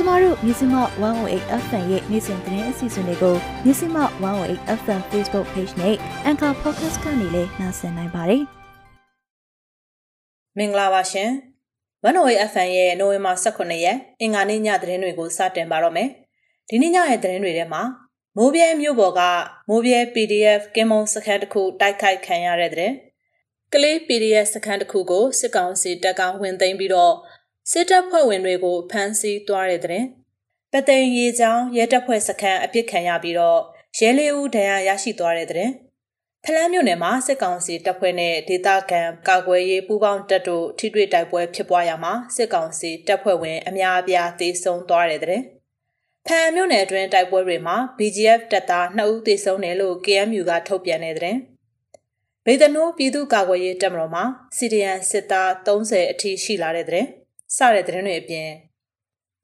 ကျမတို့မြစီမ108 FM ရဲ့နေ့စဉ်သတင်းအစီအစဉ်တွေကိုမြစီမ108 FM Facebook Page နဲ့ Anchor Podcast ကနေလည်းနှာစင်နိုင်ပါတယ်။မင်္ဂလာပါရှင်။108 FM ရဲ့နိုဝင်ဘာ18ရက်အင်္ဂါနေ့ညသတင်းတွေကိုစတင်ပါတော့မယ်။ဒီနေ့ညရဲ့သတင်းတွေထဲမှာမိုးပြဲမြို့ပေါ်ကမိုးပြဲ PDF ကင်းမုံစခန်းတစ်ခုတိုက်ခိုက်ခံရတဲ့တဲ့ကလေး PDF စခန်းတစ်ခုကိုစစ်ကောင်စီတပ်ကဝင်သိမ်းပြီးတော့ စစ်တပ်ဖွဲ့ဝင်တွေကိုဖမ်းဆီးသွားတဲ့တဲ့ပသိမ်ရေချောင်းရဲတပ်ဖွဲ့စခန်းအပြစ်ခံရပြီးတော့ရဲလေးဦးဒဏ်ရာရရှိသွားတဲ့တဲ့ဖလန်းမြို့နယ်မှာစစ်ကောင်စီတပ်ဖွဲ့နဲ့ဒေသခံကာကွယ်ရေးပူးပေါင်းတပ်တို့ထိတွေ့တိုက်ပွဲဖြစ်ပွားရမှာစစ်ကောင်စီတပ်ဖွဲ့ဝင်အများအပြားသေဆုံးသွားတဲ့တဲ့ဖန်မြို့နယ်အတွင်းတိုက်ပွဲတွေမှာ BGF တပ်သား2ဦးသေဆုံးတယ်လို့ KMU ကထုတ်ပြန်နေတဲ့ဗေဒနိုးပြည်သူ့ကာကွယ်ရေးတပ်မတော်မှာ CDN စစ်သား30အထိရှိလာတဲ့တဲ့ စတဲ့သတင်းတွေအပြင်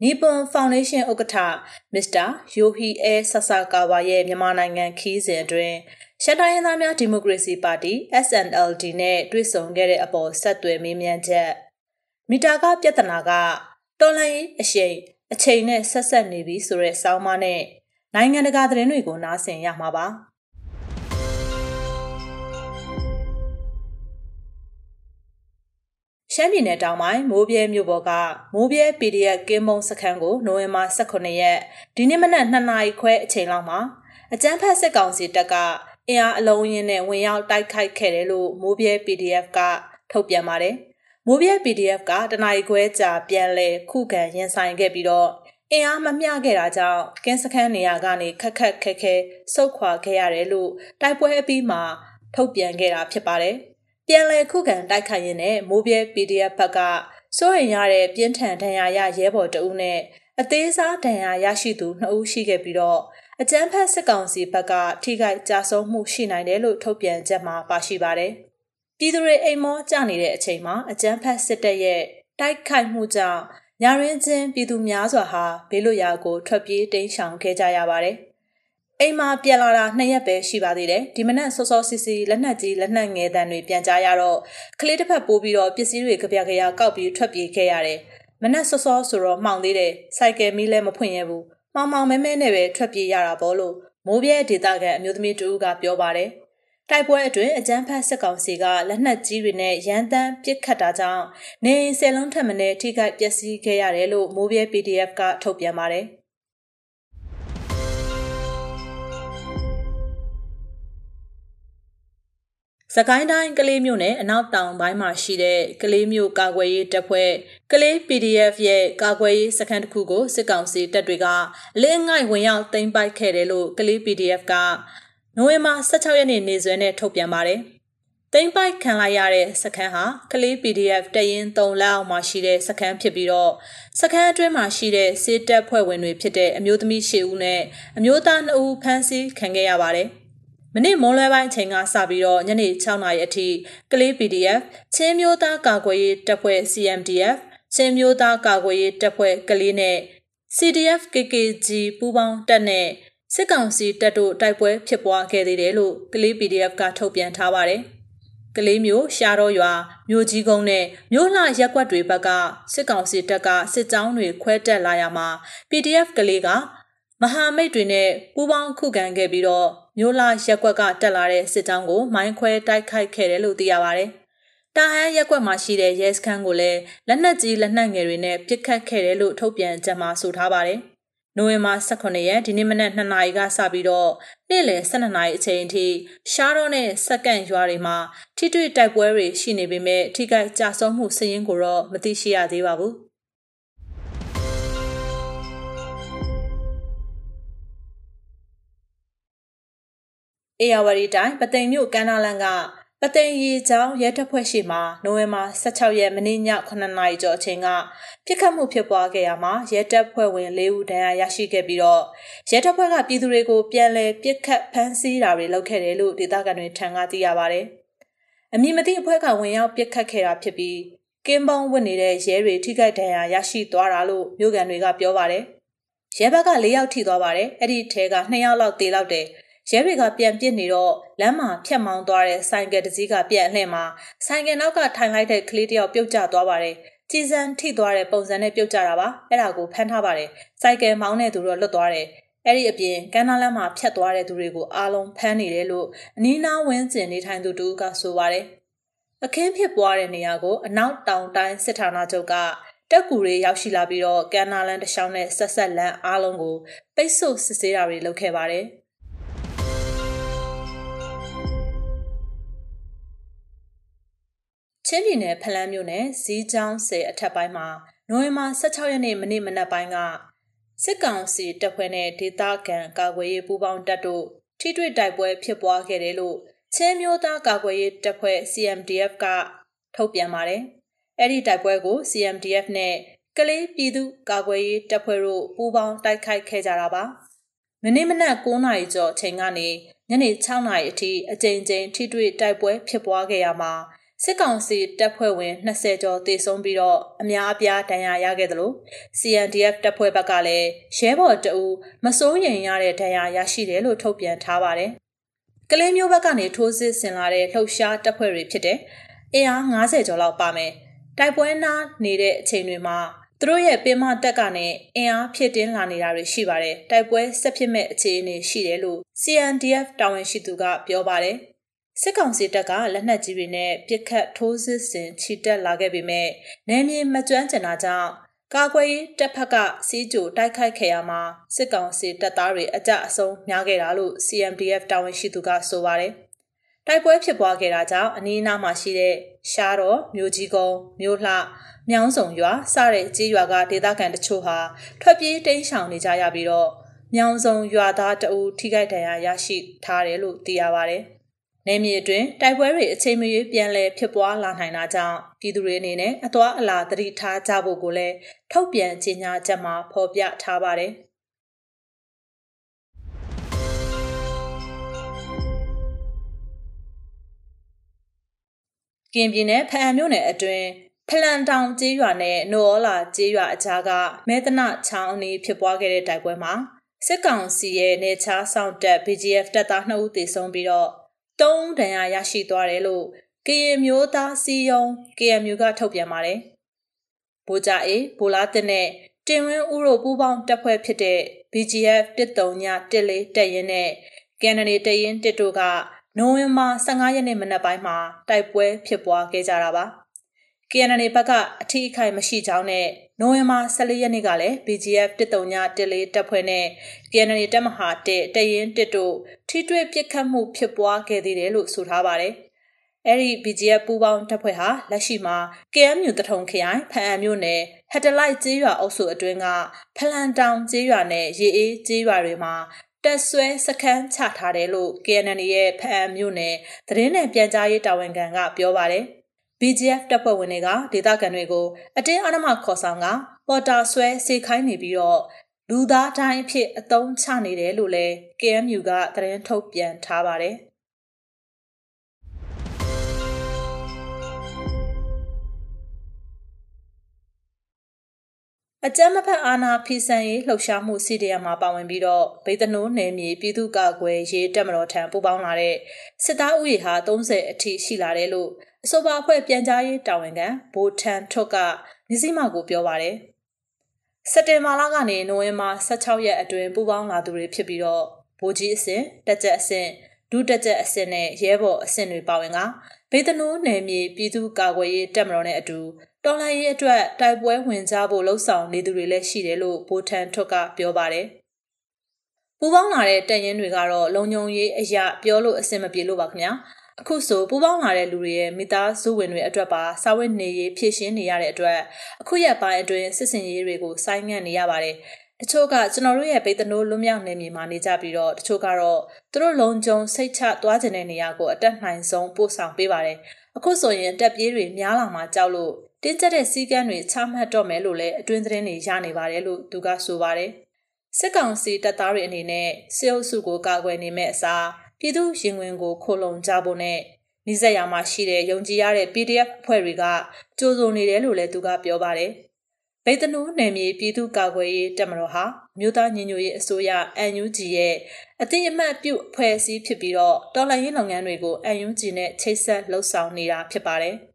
နီပွန်ဖောင်ဒေးရှင်းဥက္ကဋ္ဌမစ္စတာယိုဟီအဲဆဆာကာဝါရဲ့မြန်မာနိုင်ငံခီးစဉ်အတွင်းရှက်တိုင်းရင်းသားများဒီမိုကရေစီပါတီ SNLD နဲ့တွေ့ဆုံခဲ့တဲ့အပေါ်ဆက်သွယ်မေးမြန်းချက်မီတာကပြဿနာကတော်လိုင်းအရှိန်အချိန်နဲ့ဆက်ဆက်နေပြီဆိုတဲ့စောင်းမနဲ့နိုင်ငံတကာသတင်းတွေကိုနားဆင်ရမှာပါ ရှမ်းပြည်နယ်တောင်ပိုင်းမိုးပြဲမြို့ပေါ်ကမိုးပြဲ PDF ကင်းမုံစခန်းကိုနိုဝင်ဘာ18ရက်ဒီနေ့မနက်2နာရီခွဲအချိန်လောက်မှာအကြမ်းဖက်စစ်ကောင်စီတပ်ကအင်အားအလုံးရင်းနဲ့ဝင်ရောက်တိုက်ခိုက်ခဲ့တယ်လို့မိုးပြဲ PDF ကထုတ်ပြန်ပါတယ်။မိုးပြဲ PDF ကတနအီခွဲကြာပြန်လည်ခုခံရင်ဆိုင်ခဲ့ပြီးတော့အင်အားမမျှခဲ့တာကြောင့်ကင်းစခန်းနေရာကနေခက်ခက်ခဲခဲဆုတ်ခွာခဲ့ရတယ်လို့တိုက်ပွဲအပြီးမှာထုတ်ပြန်ခဲ့တာဖြစ်ပါတယ်။ ပြန်လည်ခုခံတိုက်ခိုက်ရင်းနဲ့မိုးပြဲ PDF ဘက်ကစိုးရင်ရတဲ့ပြင်းထန်ဒဏ်ရာရရဲဘော်တဦးနဲ့အသေးစားဒဏ်ရာရရှိသူ2ဦးရှိခဲ့ပြီးတော့အကြမ်းဖက်စစ်ကောင်စီဘက်ကထိခိုက်ကြဆုံးမှုရှိနိုင်တယ်လို့ထုတ်ပြန်ချက်မှာပါရှိပါတယ်။ပြည်သူတွေအိမ်မောကြနေတဲ့အချိန်မှာအကြမ်းဖက်စစ်တပ်ရဲ့တိုက်ခိုက်မှုကြောင့်ညာရင်းချင်းပြည်သူများစွာဟာဘေးလွတ်ရာကိုထွက်ပြေးတိမ်းရှောင်ခဲ့ကြရပါတယ်။ အိမ်မှာပြန်လာတာနှစ်ရက်ပဲရှိပါသေးတယ်။ဒီမနက်စောစောစီစီလက်နက်ကြီးလက်နက်ငယ်တန်းတွေပြန်ကြားရတော့ကလေးတစ်ဖက်ပိုးပြီးတော့ပစ္စည်းတွေကြပြကြရကောက်ပြီးထွက်ပြေးခဲ့ရတယ်။မနက်စောစောဆိုတော့မှောင်သေးတယ်။စိုက်ကယ်မီးလည်းမဖွင့်ရဘူး။မောင်မောင်မဲမဲနဲ့ပဲထွက်ပြေးရတာပေါ့လို့မိုးပြဲဒေတာကန်အမျိုးသမီးတူကပြောပါတယ်။တိုက်ပွဲအတွင်းအကြမ်းဖက်စစ်ကောင်စီကလက်နက်ကြီးတွေနဲ့ရန်တမ်းပစ်ခတ်တာကြောင့်နေအိမ်ဆယ်လုံးထက်မနည်းထိခိုက်ပျက်စီးခဲ့ရတယ်လို့မိုးပြဲ PDF ကထုတ်ပြန်ပါတယ်။ စကိုင်းတိုင်းကလေးမြို့နယ်အနောက်တောင်ပိုင်းမှာရှိတဲ့ကလေးမြို့ကာကွယ်ရေးတပ်ဖွဲ့ကလေး PDF ရဲ့ကာကွယ်ရေးစခန်းတစ်ခုကိုစစ်ကောင်စီတပ်တွေကလင်းငိုက်ဝင်ရောက်သိမ်းပိုက်ခဲ့တယ်လို့ကလေး PDF ကနိုဝင်ဘာ16ရက်နေ့နေ့စွဲနဲ့ထုတ်ပြန်ပါတယ်။တိမ့်ပိုက်ခံလိုက်ရတဲ့စခန်းဟာကလေး PDF တရင်3လက်အောက်မှာရှိတဲ့စခန်းဖြစ်ပြီးတော့စခန်းအတွင်းမှာရှိတဲ့စစ်တပ်ဖွဲ့ဝင်တွေဖြစ်တဲ့အမျိုးသမီး၈ဦးနဲ့အမျိုးသား2ဦးဖမ်းဆီးခံခဲ့ရပါတယ်။ မနေ့မွန်လွဲပိုင်းအချိန်ကစပြီးတော့ညနေ6နာရီအထိကလေး PDF ချင်းမျိုးသားကာကွယ်ရေးတပ်ဖွဲ့ CMDF ချင်းမျိုးသားကာကွယ်ရေးတပ်ဖွဲ့ကလေးနဲ့ CDF KKG ပူးပေါင်းတပ်နဲ့စစ်ကောင်စီတပ်တို့တိုက်ပွဲဖြစ်ပွားခဲ့သေးတယ်လို့ကလေး PDF ကထုတ်ပြန်ထားပါတယ်။ကလေးမျိုးရှားတော့ရွာမြို့ကြီးကုန်းနဲ့မြို့လှရက်ကွက်တွေဘက်ကစစ်ကောင်စီတပ်ကစစ်ကြောင်းတွေခွဲတက်လာရမှာ PDF ကလေးကမဟာမိတ်တွေနဲ့ပူးပေါင်းခုခံခဲ့ပြီးတော့ မြို့လှရက်ကွက်ကတက်လာတဲ့စစ်ကြောင်းကိုမိုင်းခွဲတိုက်ခိုက်ခဲ့တယ်လို့သိရပါတယ်။တာဟန်ရက်ကွက်မှာရှိတဲ့ရဲစခန်းကိုလည်းလက်နက်ကြီးလက်နက်ငယ်တွေနဲ့ပစ်ခတ်ခဲ့တယ်လို့ထုတ်ပြန်ကြမှာဆိုထားပါတယ်။နိုဝင်ဘာ18ရက်ဒီနေ့မနက်2နာရီကစပြီးတော့နေ့လယ်12နာရီအချိန်ထိရှားတော့နဲ့စက္ကန့်ရွာတွေမှာထိတွေ့တိုက်ပွဲတွေရှိနေပေမဲ့ထိခိုက်ကြဆုံးမှုစည်ရင်းကိုတော့မသိရှိရသေးပါဘူး။ အေယာဝတီတိုင်းပသိမ်မြို့ကမ်းနားလန်ကပသိမ်ရီကျောင်းရဲတပ်ဖွဲ့ရှိမှနိုဝင်ဘာ16ရက်မနေ့ည9နာရီကျော်အချိန်ကပြစ်ခတ်မှုဖြစ်ပွားခဲ့ရမှာရဲတပ်ဖွဲ့ဝင်၄ဦးဒဏ်ရာရရှိခဲ့ပြီးတော့ရဲတပ်ဖွဲ့ကပြည်သူတွေကိုပြန်လည်ပြစ်ခတ်ဖမ်းဆီးတာတွေလုပ်ခဲ့တယ်လို့ဒေသခံတွေထံကသိရပါတယ်။အမည်မသိအဖွဲ့ကဝင်ရောက်ပြစ်ခတ်ခဲ့တာဖြစ်ပြီးကင်းပေါင်းဝင်နေတဲ့ရဲတွေထိခိုက်ဒဏ်ရာရရှိသွားတာလို့မြို့ကန်တွေကပြောပါတယ်။ရဲဘက်က၄ယောက်ထိသွားပါတယ်။အဲ့ဒီထဲက2ယောက်လောက်တေလောက်တယ်။ ရဲတွေကပြန်ပစ်နေတော့လမ်းမှာဖြတ်မောင်းသွားတဲ့ဆိုင်ကယ်တစ်စီးကပြန်အလှည့်မှာဆိုင်ကယ်နောက်ကထိုင်လိုက်တဲ့ကလေးတယောက်ပြုတ်ကျသွားပါတယ်။ကြကြည်စံထိသွားတဲ့ပုံစံနဲ့ပြုတ်ကြတာပါအဲ့ဒါကိုဖမ်းထားပါတယ်စိုက်ကယ်မောင်းတဲ့သူတော့လွတ်သွားတယ်အဲ့ဒီအပြင်ကမ်းနားလမ်းမှာဖြတ်သွားတဲ့သူတွေကိုအားလုံးဖမ်းနေတယ်လို့အနီးနားဝန်းကျင်နေထိုင်သူတူကဆိုပါတယ်အခင်းဖြစ်ပွားတဲ့နေရာကိုအနောက်တောင်တိုင်းစစ်ဌာနချုပ်ကတက်ကူတွေရောက်ရှိလာပြီးတော့ကန်နာလန်တရှောင်းနဲ့ဆက်ဆက်လန်းအားလုံးကိုပိတ်ဆို့စစ်ဆေးတာတွေလုပ်ခဲ့ပါတယ်။ ချင်းပြည်နယ်ဖလန်းမြို့နယ်ဇီးချောင်းဆယ်အထက်ပိုင်းမှာနိုဝင်ဘာ16ရက်နေ့မနေ့မနက်ပိုင်းကစစ်ကောင်စီတပ်ဖွဲ့နဲ့ဒေသခံကာကွယ်ရေးပူးပေါင်းတပ်တို့ထိတွေ့တိုက်ပွဲဖြစ်ပွားခဲ့တယ်လို့ချင်းမျိုးသားကာကွယ်ရေးတပ်ဖွဲ့ CMDF ကထုတ်ပြန်ပါတယ်။အဲ့ဒီတိုက်ပွဲကို CMDF နဲ့ကလေးပြည်သူကာကွယ်ရေးတပ်ဖွဲ့တို့ပူးပေါင်းတိုက်ခိုက်ခဲ့ကြတာပါ။မနေ့မနက်9:00နာရီကျော်အချိန်ကနေညနေ6:00နာရီအထိအကြိမ်ကြိမ်ထိတွေ့တိုက်ပွဲဖြစ်ပွားခဲ့ရမှာ စစ်ကောင်စီတပ်ဖွဲ့ဝင်20ကျော်တေဆုံးပြီးတော့အများအပြားဒဏ်ရာရခဲ့တယ်လို့ CNDF တပ်ဖွဲ့ဘက်ကလည်းရဲဘော်တအူမစိုးရိမ်ရတဲ့ဒဏ်ရာရရှိတယ်လို့ထုတ်ပြန်ထားပါတယ်။ကလေးမျိုးဘက်ကနေထိုးစစ်ဆင်လာတဲ့လှုပ်ရှားတပ်ဖွဲ့တွေဖြစ်တဲ့အင်အား90ကျော်လောက်ပါမယ်။တိုက်ပွဲနားနေတဲ့အချိန်တွေမှာသူတို့ရဲ့ပင်မတက်ကနေအင်အားဖြစ်တင်းလာနေတာတွေရှိပါတယ်။တိုက်ပွဲဆက်ဖြစ်မဲ့အခြေအနေရှိတယ်လို့ CNDF တာဝန်ရှိသူကပြောပါတယ်။ စစ်ကောင်စီတပ်ကလက်နက်ကြီးတွေနဲ့ပစ်ခတ်ထိုးစစ်ဆင်ချီတက်လာခဲ့ပေမဲ့နယ်မြေမကျွမ်းကျင်တာကြောင့်ကာကွယ်ရေးတပ်ဖက်ကစီးကြိုတိုက်ခိုက်ခဲ့ရမှာစစ်ကောင်စီတပ်သားတွေအကြအဆုံးများခဲ့တာလို့ CMDF တာဝန်ရှိသူကဆိုပါတယ်။တိုက်ပွဲဖြစ်ပွားခဲ့တာကြောင့်အနီးအနားမှာရှိတဲ့ရှားတော်မြို့ကြီးကုန်းမြို့လှမြောင်းစုံရွာစတဲ့ကြေးရွာကဒေသခံတချို့ဟာထွက်ပြေးတိမ်းရှောင်နေကြရပြီးတော့မြောင်းစုံရွာသားတအူထိခိုက်ဒဏ်ရာရရှိထားတယ်လို့သိရပါတယ်။ နယ်မြေအတွင်းတိုက်ပွဲတွေအချိန်မရွေးပြန်လည်ဖြစ်ပွားလာနိုင်တာကြောင့်ပြည်သူတွေအနေနဲ့အသွာအလာသတိထားကြဖို့ကိုလည်းထုတ်ပြန်ကြေညာချက်မှာဖော်ပြထားပါတယ်။ကင်ပြည်နယ်ဖအံမြို့နယ်အတွင်းဖလန်တောင်ကျေးရွာနဲ့နိုအောလာကျေးရွာအကြားကမဲတနချောင်းအနီးဖြစ်ပွားခဲ့တဲ့တိုက်ပွဲမှာစစ်ကောင်စီရဲ့နေချားဆောင်တပ် BGF တပ်သား2ဦးသေဆုံးပြီးတော့ သုံးဒဏ်ရာရရှိသွားတယ်လို့ကရင်မျိုးသားစီယုံ KMU ကထုတ်ပြန်ပါတယ်။ဗိုလ်ကြအေးဗိုလ်လားတင်နဲ့တင်ဝင်းဦးတို့ပူးပေါင်းတပ်ဖွဲ့ဖြစ်တဲ့ BGF 139 14တပ်ရင်းနဲ့ကန်နဒီတပ်ရင်း1တို့ကနိုဝင်ဘာ15ရက်နေ့မနက်ပိုင်းမှာတိုက်ပွဲဖြစ်ပွားခဲ့ကြတာပါ။ KNN ဘက်ကအထီးအခိုင်မရှိကြောင်းနဲ့ နိုဝင်ဘာ14ရက်နေ့ကလည်း BGF 139တပ်ဖွဲ့နဲ့ KNN တပ်မဟာ1တရင်1တို့ထိတွေ့ပစ်ခတ်မှုဖြစ်ပွားခဲ့သေးတယ်လို့ဆိုထားပါတယ်။အဲဒီ BGF ပူးပေါင်းတပ်ဖွဲ့ဟာလက်ရှိမှာ KMU တထုံခရိုင်ဖန်အံမြို့နယ်ဟက်တလိုက်ကျေးရွာအုပ်စုအတွင်းကဖလန်တောင်ကျေးရွာနဲ့ရေအေးကျေးရွာတွေမှာတက်ဆွဲစခန်းချထားတယ်လို့ KNN ရဲ့ဖန်အံမြို့နယ်သတင်းနဲ့ပြန်ကြားရေးတာဝန်ခံကပြောပါတယ်။ BGF တပ်ဖွဲ့ဝင်တွေကဒေသခံတွေကိုအတင်းအဓမ္မခေါ်ဆောင်ကပေါ်တာဆွဲစေခိုင်းနေပြီးတော့လူသားတိုင်းအဖြစ်အသုံးချနေတယ်လို့လည်း KMU ကသတင်းထုတ်ပြန်ထားပါတယ်။အကြမ်းမဖက်အာဏာဖီဆန်ရေးလှုပ်ရှားမှုစီဒီအမ်မှာပါဝင်ပြီးတော့ဗေဒနိုးနယ်မြေပြည်သူ့ကာကွယ်ရေးတပ်မတော်ထံပူးပေါင်းလာတဲ့စစ်သားဥယျာဟာ30အထိရှိလာတယ်လို့ အဆိုပါအဖွဲ့ပြန်ကြားရေးတာဝန်ခံဘိုထန်ထွတ်ကမြစည်းမကိုပြောပါတယ်။စက်တင်ဘာလကနေနိုဝင်ဘာ16ရက်အတွင်းပူးပေါင်းလာသူတွေဖြစ်ပြီးတော့ဗိုလ်ကြီးအဆင့်တက်ကြက်အဆင့်ဒုတက်ကြက်အဆင့်နဲ့ရဲဘော်အဆင့်တွေပါဝင်ကဘေးသနိုးနယ်မြေပြည်သူ့ကာကွယ်ရေးတပ်မတော်နဲ့အတူတော်လှန်ရေးအတွက်တိုက်ပွဲဝင်ကြဖို့လှုံ့ဆော်နေသူတွေလည်းရှိတယ်လို့ဘိုထန်ထွတ်ကပြောပါတယ်။ပူပေါင်းလာတဲ့တပ်ရင်းတွေကတော့လုံခြုံရေးအရာပြောလို့အဆင်မပြေလို့ပါခင်ဗျာ အခုဆိုပူပေါင်းလာတဲ့လူတွေရဲ့မိသားစုဝင်တွေအတွက်ပါစာဝတ်နေရေးဖြည့်ရှင်းနေရတဲ့အတွက်အခုရက်ပိုင်းအတွင်းစစ်စင်ရေးတွေကိုဆိုင်းငံ့နေရပါတယ်တချို့ကကျွန်တော်တို့ရဲ့ဗေဒနိုးလွတ်မြောက်နေမြေမှာနေကြပြီးတော့တချို့ကတော့သူတို့လုံခြုံစိတ်ချသွားခြင်းတဲ့နေရာကိုအတက်နိုင်ဆုံးပို့ဆောင်ပေးပါတယ်အခုဆိုရင်တက်ပြေးတွေများလာမှကြောက်လို့တင်းကျပ်တဲ့စည်းကမ်းတွေချမှတ်တော့မယ်လို့လည်းအတွင်းသတင်းတွေရနေပါတယ်လို့သူကဆိုပါတယ်စစ်ကောင်စီတပ်သားတွေအနေနဲ့စစ်အုပ်စုကိုကာကွယ်နေမဲ့အစား ပြည်သူရင်ဝင်ကိုခိုလုံကြဖို့နဲ့နှိစက်ရမှာရှိတဲ့ယုံကြည်ရတဲ့ PDF အဖွဲ့တွေကကြိုးစုံနေတယ်လို့လည်းသူကပြောပါတယ်။ဗေတနူးနယ်မြေပြည်သူ့ကာကွယ်ရေးတပ်မတော်ဟာမြို့သားညီညွတ်ရေးအစိုးရ NUG ရဲ့အတိအမှတ်ပြုအဖွဲ့အစည်းဖြစ်ပြီးတော့တော်လှန်ရေးလုပ်ငန်းတွေကို NUG နဲ့ချိတ်ဆက်လှုပ်ဆောင်နေတာဖြစ်ပါတယ်။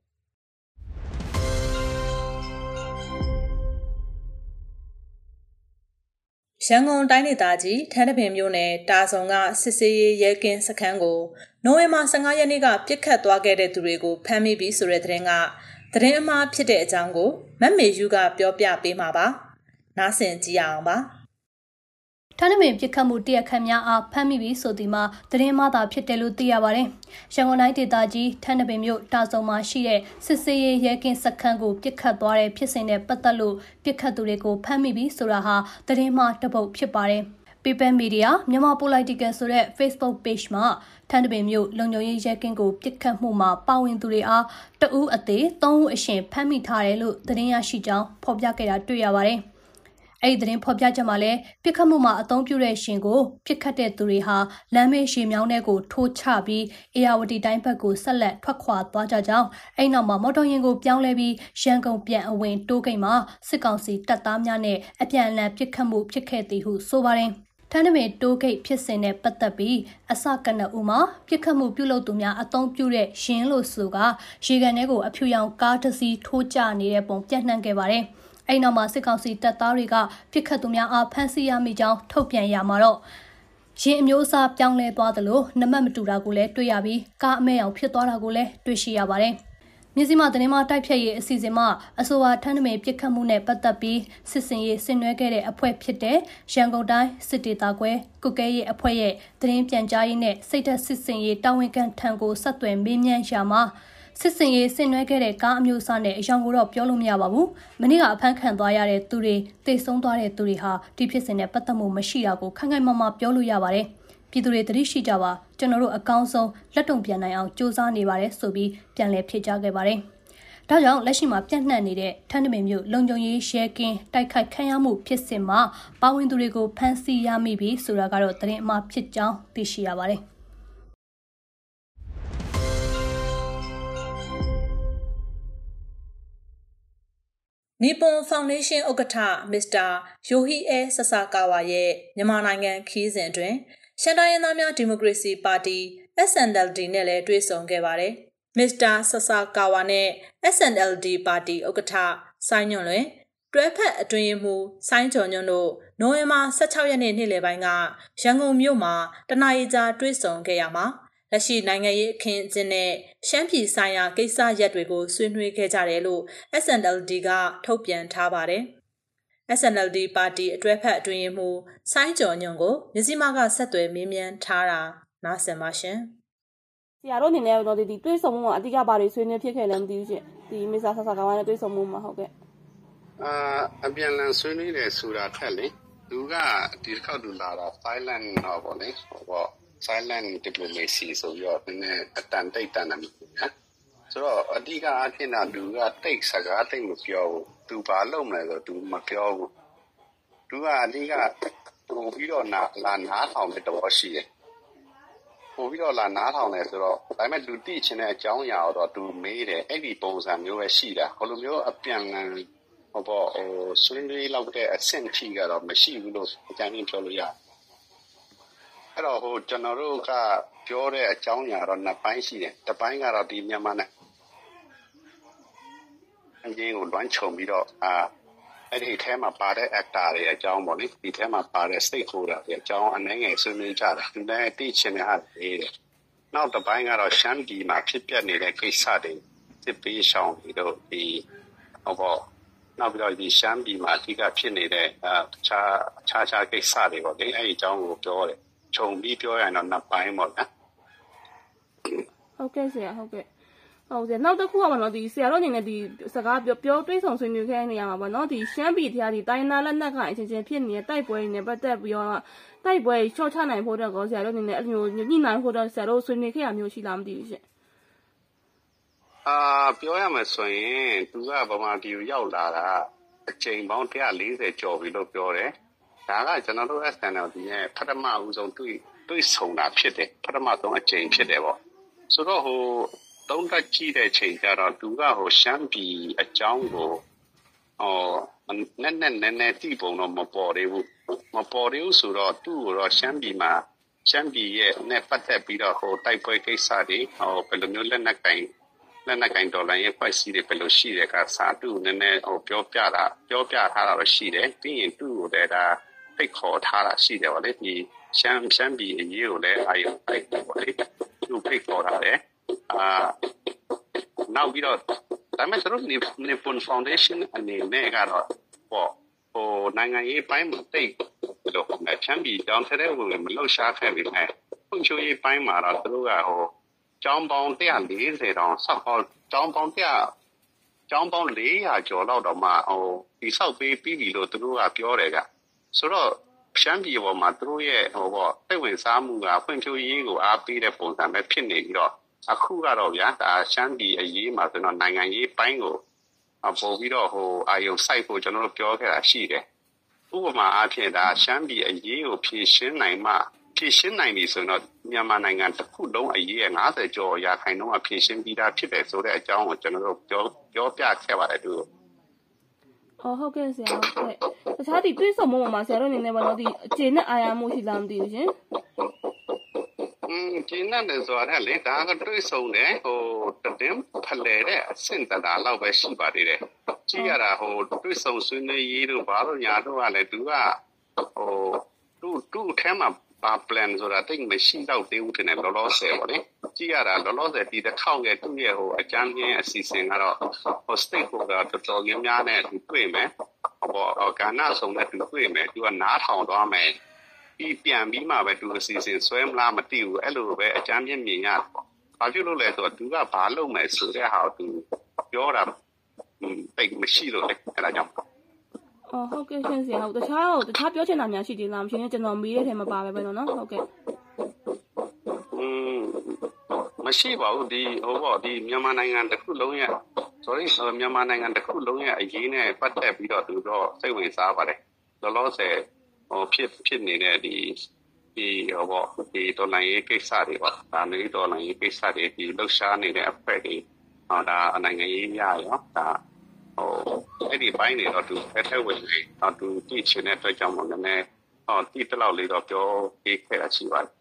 ရန်ကုန်တိုင်းဒေသကြီးထန်းတပင်မြို့နယ်တာဆုံကစစ်စေးရဲကင်းစခန်းကိုနိုဝင်ဘာ15ရက်နေ့ကပြစ်ခတ်သွားခဲ့တဲ့သူတွေကိုဖမ်းမိပြီဆိုတဲ့သတင်းကသတင်းအမှားဖြစ်တဲ့အကြောင်းကိုမတ်မေယူကပြောပြပေးမှာပါ။နားဆင်ကြည့်အောင်ပါ။ ထန်းနမင်ပြစ်ခတ်မှုတရက်ခန့်များအားဖမ်းမိပြီးဆိုဒီမှာသတင်းမှသာဖြစ်တယ်လို့သိရပါတယ်။ရန်ကုန်တိုင်းဒေသကြီးထန်းနပင်မြို့တာဆုံမှာရှိတဲ့စစ်စေးရဲရဲကင်းစခန်းကိုပြစ်ခတ်သွားတဲ့ဖြစ်စဉ်နဲ့ပတ်သက်လို့ပြစ်ခတ်သူတွေကိုဖမ်းမိပြီးဆိုတာဟာသတင်းမှတပုတ်ဖြစ်ပါတယ်။ People Media မြန်မာ Political ဆိုတဲ့ Facebook Page မှာထန်းတပင်မြို့လုံခြုံရေးရဲကင်းကိုပြစ်ခတ်မှုမှာပါဝင်သူတွေအားတအူးအသေး၃ဦးအရှင်ဖမ်းမိထားတယ်လို့သတင်းရရှိကြောင်းဖော်ပြခဲ့တာတွေ့ရပါတယ်။ အဲ့ဒီသတင်းဖော်ပြချက်မှာလည်းပြစ်ခတ်မှုမှာအသုံးပြုတဲ့ရှင်ကိုပြစ်ခတ်တဲ့သူတွေဟာလမ်းမေးရှည်မြောင်းတဲ့ကိုထိုးချပြီးအေယာဝတီတိုင်းဘက်ကိုဆက်လက်ထွက်ခွာသွားကြကြောင်းအဲ့နောက်မှာမော်တော်ယာဉ်ကိုပြောင်းလဲပြီးရန်ကုန်ပြန်အဝင်တိုးကိတ်မှာစစ်ကောင်စီတပ်သားများနဲ့အပြန်အလှန်ပြစ်ခတ်မှုဖြစ်ခဲ့သည်ဟုဆိုပါတယ်ထန်းနမေတိုးဂိတ်ဖြစ်စဉ်နဲ့ပတ်သက်ပြီးအစကနဦးမှာပြစ်ခတ်မှုပြုလုပ်သူများအသုံးပြုတဲ့ရင်းလို့ဆိုကရေကန်ထဲကိုအဖြူရောင်ကားတစ်စီးထိုးကျနေတဲ့ပုံပြန့်နှံ့ခဲ့ပါတယ်။ အဲ့နောက်မှာစစ်ကောင်စီတပ်သားတွေကပြစ်ခတ်သူများအားဖမ်းဆီးရမိကြောင်းထုတ်ပြန်ရမှာတော့ရင်အမျိုးအစားပြောင်းလဲသွားသလိုနမတ်မတူတာကိုလည်းတွေ့ရပြီးကားအမဲအောင်ဖြစ်သွားတာကိုလည်းတွေ့ရှိရပါတယ်။မြစည်းမသတင်းမတိုက်ဖြတ်ရေးအစီအစဉ်မှာအဆိုပါထန်းနမေပြစ်ခတ်မှုနဲ့ပတ်သက်ပြီးစစ်စင်ရေးဆင်နွှဲခဲ့တဲ့အဖွဲ့ဖြစ်တဲ့ရန်ကုန်တိုင်းစစ်တေတာကွဲကုကဲရေးအဖွဲ့ရဲ့သတင်းပြန်ကြားရေးနဲ့စိတ်သက်စစ်စင်ရေးတာဝန်ခံထံကိုဆက်သွယ်မေးမြန်းရာမှာ စစ်စင်ရေးဆင်နွှဲခဲ့တဲ့ကားအမျိုးအစားနဲ့အယောင်ကိုတော့ပြောလို့မရပါဘူး။မနေ့ကအဖမ်းခံသွားရတဲ့သူတွေတိတ်ဆုံးသွားတဲ့သူတွေဟာဒီဖြစ်စဉ်နဲ့ပတ်သက်မှုမရှိတာကိုခိုင်ခိုင်မာမာပြောလို့ရပါတယ်။ပြည်သူတွေတတိရှိကြပါကျွန်တော်တို့အကောင်းဆုံးလက်တုံပြန်နိုင်အောင်စ조사နေပါတယ်ဆိုပြီးပြန်လည်ဖြေကြားခဲ့ပါတယ်။ဒါကြောင့်လက်ရှိမှာပြန့်နှံ့နေတဲ့ထန်းတမင်မျိုးလုံခြုံရေးရှဲကင်းတိုက်ခိုက်ခံရမှုဖြစ်စဉ်မှာပါဝင်သူတွေကိုဖမ်းဆီးရမိပြီဆိုတာကတော့သတင်းအမှားဖြစ်ကြောင်းသိရှိရပါတယ်။ နီပွန်ဖောင်ဒေးရှင်းဥက္ကဋ္ဌမစ္စတာယိုဟီအဲဆဆာကာဝါရဲ့မြန်မာနိုင်ငံခီးစဉ်အတွင်းရှန်တိုင်းရင်းသားများဒီမိုကရေစီပါတီ SNLD နဲ့လည်းတွေ့ဆုံခဲ့ပါတယ်။မစ္စတာဆဆာကာဝါနဲ့ SNLD ပါတီဥက္ကဋ္ဌဆိုင်းညွန့်လွင်တွဲဖက်အတွင်းမှုဆိုင်းကျော်ညွန့်တို့နိုဝင်ဘာ16ရက်နေ့နေ့လယ်ပိုင်းကရန်ကုန်မြို့မှာတနအီကြာတွေ့ဆုံခဲ့ရမှာ လက်ရှိနိုင်ငံရေးအခင်းအကျင်းနဲ့ရှမ်းပြည်ဆိုင်ရာကိစ္စရပ်တွေကိုဆွေးနွေးခဲ့ကြတယ်လို့ SNLD ကထုတ်ပြန်ထားပါတယ်။ SNLD ပါတီအတွဲဖက်အတွင်းမှုဆိုင်းကျော်ညွန့်ကိုမြစည်းမကဆက်သွယ်မေးမြန်းထားတာနားဆင်ပါရှင်။ဆရာတို့အနေနဲ့တော့ဒီတွေးဆုံမှုမှာအဓိကဘာတွေဆွေးနွေးဖြစ်ခဲ့လဲမသိဘူးရှင်။ဒီမစ္စတာဆဆာကောင်နဲ့တွေးဆုံမှုမှာဟုတ်ကဲ့။အာအပြန်လန်ဆွေးနွေးတယ်ဆိုတာထက်လေသူကဒီတစ်ခေါက်သူလာတာ silent တော့ဗောလေဟောပေါ့ silent diplomacy ဆိုပြီးတော့နည်းနည်းအတန်တိတ်တန်တယ်နော်ဆိုတော့အဓိကအားဖြင့်တော့သူကတိတ်စကားတိတ်မပြောဘူးသူဘာလုပ်မလဲဆိုသူမပြောဘူးသူကအဓိကပို့ပြီးတော့နာလာနားထောင်တဲ့တော့ရှိတယ်ပို့ပြီးတော့လာနားထောင်တယ်ဆိုတော့ဒါပေမဲ့လူတိချင်တဲ့အကြောင်းအရာတော့သူမေးတယ်အဲ့ဒီပုံစံမျိုးပဲရှိတာဟိုလိုမျိုးအပြန်လန်ဟိုပေါ့ဟိုဆွေးနွေးလောက်တဲ့အဆင့်ထိကတော့မရှိဘူးလို့အကြမ်းဖျင်းပြောလို့ရတယ် အဲ့တော့ဟိုကျွန်တော်တို့ကပြောတဲ့အကြောင်းအရာတော့နှစ်ပိုင်းရှိတယ်တစ်ပိုင်းကတော့ဒီမြန်မာနဲ့အရင်ကိုလွှမ်းခြုံပြီးတော့အာအဲ့ဒီထဲမှာပါတဲ့ actor တွေအကြောင်းပေါ့လေဒီထဲမှာပါတဲ့ stakeholder တွေအကြောင်းအနေငယ်ဆွေးနွေးကြတာဒီနဲ့သိချင်တဲ့ဟာတွေနောက်တစ်ပိုင်းကတော့ရှမ်းပြည်မှာဖြစ်ပျက်နေတဲ့ကိစ္စတွေစစ်ပေးရှောင်ပြီးတော့ဒီဟောပေါ့နောက်ပြီးတော့ဒီရှမ်းပြည်မှာအဓိကဖြစ်နေတဲ့အာခြားခြားခြားကိစ္စတွေပေါ့လေအဲ့ဒီအကြောင်းကိုပြောတယ် ခြုံပြီးပြောရရင်တော့နှစ်ပိုင်းပေါ့ဗျာဟုတ်ကဲ့ဆရာဟုတ်ကဲ့ဟုတ်ဆရာနောက်တစ်ခုကပေါ့နော်ဒီဆရာတို့အနေနဲ့ဒီစကားပြောပြောတွေးဆောင်ဆွေးနွေးခဲ့နေရမှာပေါ့နော်ဒီရှမ်းပြည်တရားဒီတိုင်းနာလက်နက်ကအချင်းချင်းဖြစ်နေတဲ့တိုက်ပွဲတွေနဲ့ပတ်သက်ပြီးတော့တိုက်ပွဲရှော့ချနိုင်ဖို့တော့ဆရာတို့အနေနဲ့အဲ့လိုမျိုးညှိနှိုင်းဖို့တော့ဆရာတို့ဆွေးနွေးခဲ့ရမျိုးရှိလားမသိဘူးရှင်အာပြောရမယ်ဆိုရင်သူကဗမာပြည်ကိုရောက်လာတာအချိန်ပေါင်း140ကျော်ပြီလို့ပြောတယ် ဒါကကျွန်တော်တို့ SNLD ရဲ့ပထမဦးဆုံးတွေ့တွေ့ဆုံတာဖြစ်တယ်ပထမဆုံးအကြိမ်ဖြစ်တယ်ပေါ့ဆိုတော့ဟိုသုံးသပ်ကြည့်တဲ့ချိန်ကျတော့သူကဟိုရှမ်းပြည်အကြောင်းကိုဟောနက်နက်နည်းနည်းတိပုံတော့မပေါ်သေးဘူးမပေါ်သေးဘူးဆိုတော့သူ့ကိုတော့ရှမ်းပြည်မှာရှမ်းပြည်ရဲ့နဲ့ပတ်သက်ပြီးတော့ဟိုတိုက်ပွဲကိစ္စတွေဟောဘယ်လိုမျိုးလက်နက်ကင်လက်နက်ကင်ဒေါ်လာရဲ့ဖွဲ့စည်းတွေဘယ်လိုရှိတဲ့ကစာသူ့နည်းနည်းဟိုပြောပြတာပြောပြထားတာတော့ရှိတယ်ပြီးရင်သူ့ကိုလည်းဒါ ဖိတ်ခေါ်ထားတာရှိတယ်ဗောလေဒီရှမ်းရှမ်းပြည်အရေးကိုလည်းအာရုံစိုက်တယ်ဗောလေသူဖိတ်ခေါ်ထားတယ်အာနောက်ပြီးတော့ဒါပေမဲ့သူတို့နေပွန်ဖောင်ဒေးရှင်းအနေနဲ့ကတော့ပေါ့ဟိုနိုင်ငံရေးပိုင်းမှာတိတ်ဘယ်လိုဟိုချမ်းပြည်တောင်ထဲတဲ့ဝင်မလှုပ်ရှားခဲ့ပြီမဲ့ဖွံ့ဖြိုးရေးပိုင်းမှာတော့သူတို့ကဟိုကျောင်းပေါင်း140တောင်ဆောက်ဟောကျောင်းပေါင်း100ကျောင်းပေါင်း400ကျော်လောက်တော့မှဟိုဒီဆောက်ပေးပြီးပြီလို့သူတို့ကပြောတယ်က ဆိုတော့ရှမ်းပြည်ပေါ်မှာသူတို့ရဲ့ဟိုပေါ့စိတ်ဝင်စားမှုကဖွံ့ဖြိုးရေးကိုအားပေးတဲ့ပုံစံပဲဖြစ်နေပြီးတော့အခုကတော့ဗျာဒါရှမ်းပြည်အရေးမှာဆိုတော့နိုင်ငံရေးပိုင်းကိုပို့ပြီးတော့ဟိုအာယုံစိုက်ဖို့ကျွန်တော်တို့ပြောခဲ့တာရှိတယ်ဥပမာအားဖြင့်ဒါရှမ်းပြည်အရေးကိုဖြည့်ရှင်းနိုင်မှဖြည့်ရှင်းနိုင်ပြီဆိုတော့မြန်မာနိုင်ငံတစ်ခုလုံးအရေး50ကျော်ရာခိုင်နှုန်းအဖြည့်ရှင်းပြီးသားဖြစ်တယ်ဆိုတဲ့အကြောင်းကိုကျွန်တော်တို့ပြောပြောပြခဲ့ပါတယ်သူ အော်ဟုတ်ကဲ့ဆရာဟုတ်ကဲ့တခြားဒီတွေးဆုံမှုမှာဆရာတို့အနေနဲ့ဘာလို့ဒီအခြေနဲ့အာရမှုရှိလားမသိဘူးရှင်อืมကျင်းတဲ့ဆိုတာလေဒါကတွေးဆုံတယ်ဟိုတည်င်းဖလဲတဲ့အဆင့်တတာလောက်ပဲရှိပါသေးတယ်ကြည့်ရတာဟိုတွေးဆုံဆွေးနွေးရေးတို့ဘာလို့ညာတို့ကလည်းသူကဟိုသူ့သူ့အထဲမှာ ဘာ plan ဆိုတာတိတ်မရှိတော့သေးဘူးထင်တယ်လောလောဆယ်ပေါ့လေကြည့်ရတာလောလောဆယ်ဒီတစ်ခေါက်ရဲ့သူ့ရဲ့ဟိုအကြမ်းကြီးအစီအစဉ်ကတော့ဟို stakeholder တော်တော်များများနဲ့သူတွေ့မယ်ဟိုကဏ္ဍဆုံးနဲ့သူတွေ့မယ်သူကနားထောင်သွားမယ်ပြီးပြန်ပြီးမှပဲသူအစီအစဉ်ဆွဲမလားမသိဘူးအဲ့လိုပဲအကြမ်းပြင်းမြင်ရတယ်ဘာဖြစ်လို့လဲဆိုတော့သူကဘာလုပ်မယ်ဆိုတဲ့ဟာကိုသူပြောတာတိတ်မရှိလို့လေအဲ့ဒါကြောင့် အော်ဟုတ်ကဲ့ရှင်ဆရာဟုတ်တခြားဟုတ်တခြားပြောချင်တာများရှိသေးလားမရှင်ကျွန်တော်မေးတဲ့ထဲမှာပါပဲပဲနော်ဟုတ်ကဲ့อืมမရှိပါဘူးဒီဟိုပေါ့ဒီမြန်မာနိုင်ငံတစ်ခုလုံးရဲ့ sorry မြန်မာနိုင်ငံတစ်ခုလုံးရဲ့အရေးနဲ့ပတ်သက်ပြီးတော့သူတော့စိတ်ဝင်စားပါတယ်လောလောဆယ်ဟိုဖြစ်ဖြစ်နေတဲ့ဒီဒီဟိုပေါ့ဒီတော်လိုင်းရေးကိစ္စတွေပေါ့ဒါမျိုးတော်လိုင်းရေးကိစ္စတွေဒီလှုပ်ရှားနေတဲ့အဖွဲ့တွေဟောဒါနိုင်ငံရေးများရောဒါ ဟိုအဲ့ဒီပိုင်းတွေတော့သူဖက်ထက်ဝင်နေတော့သူကြည့်ချင်တဲ့အတွက်ကြောင့်မို့လည်းနည်းဟောတိတလောက်လေးတော့ပြောပေးခဲ့တာရှိပါတယ်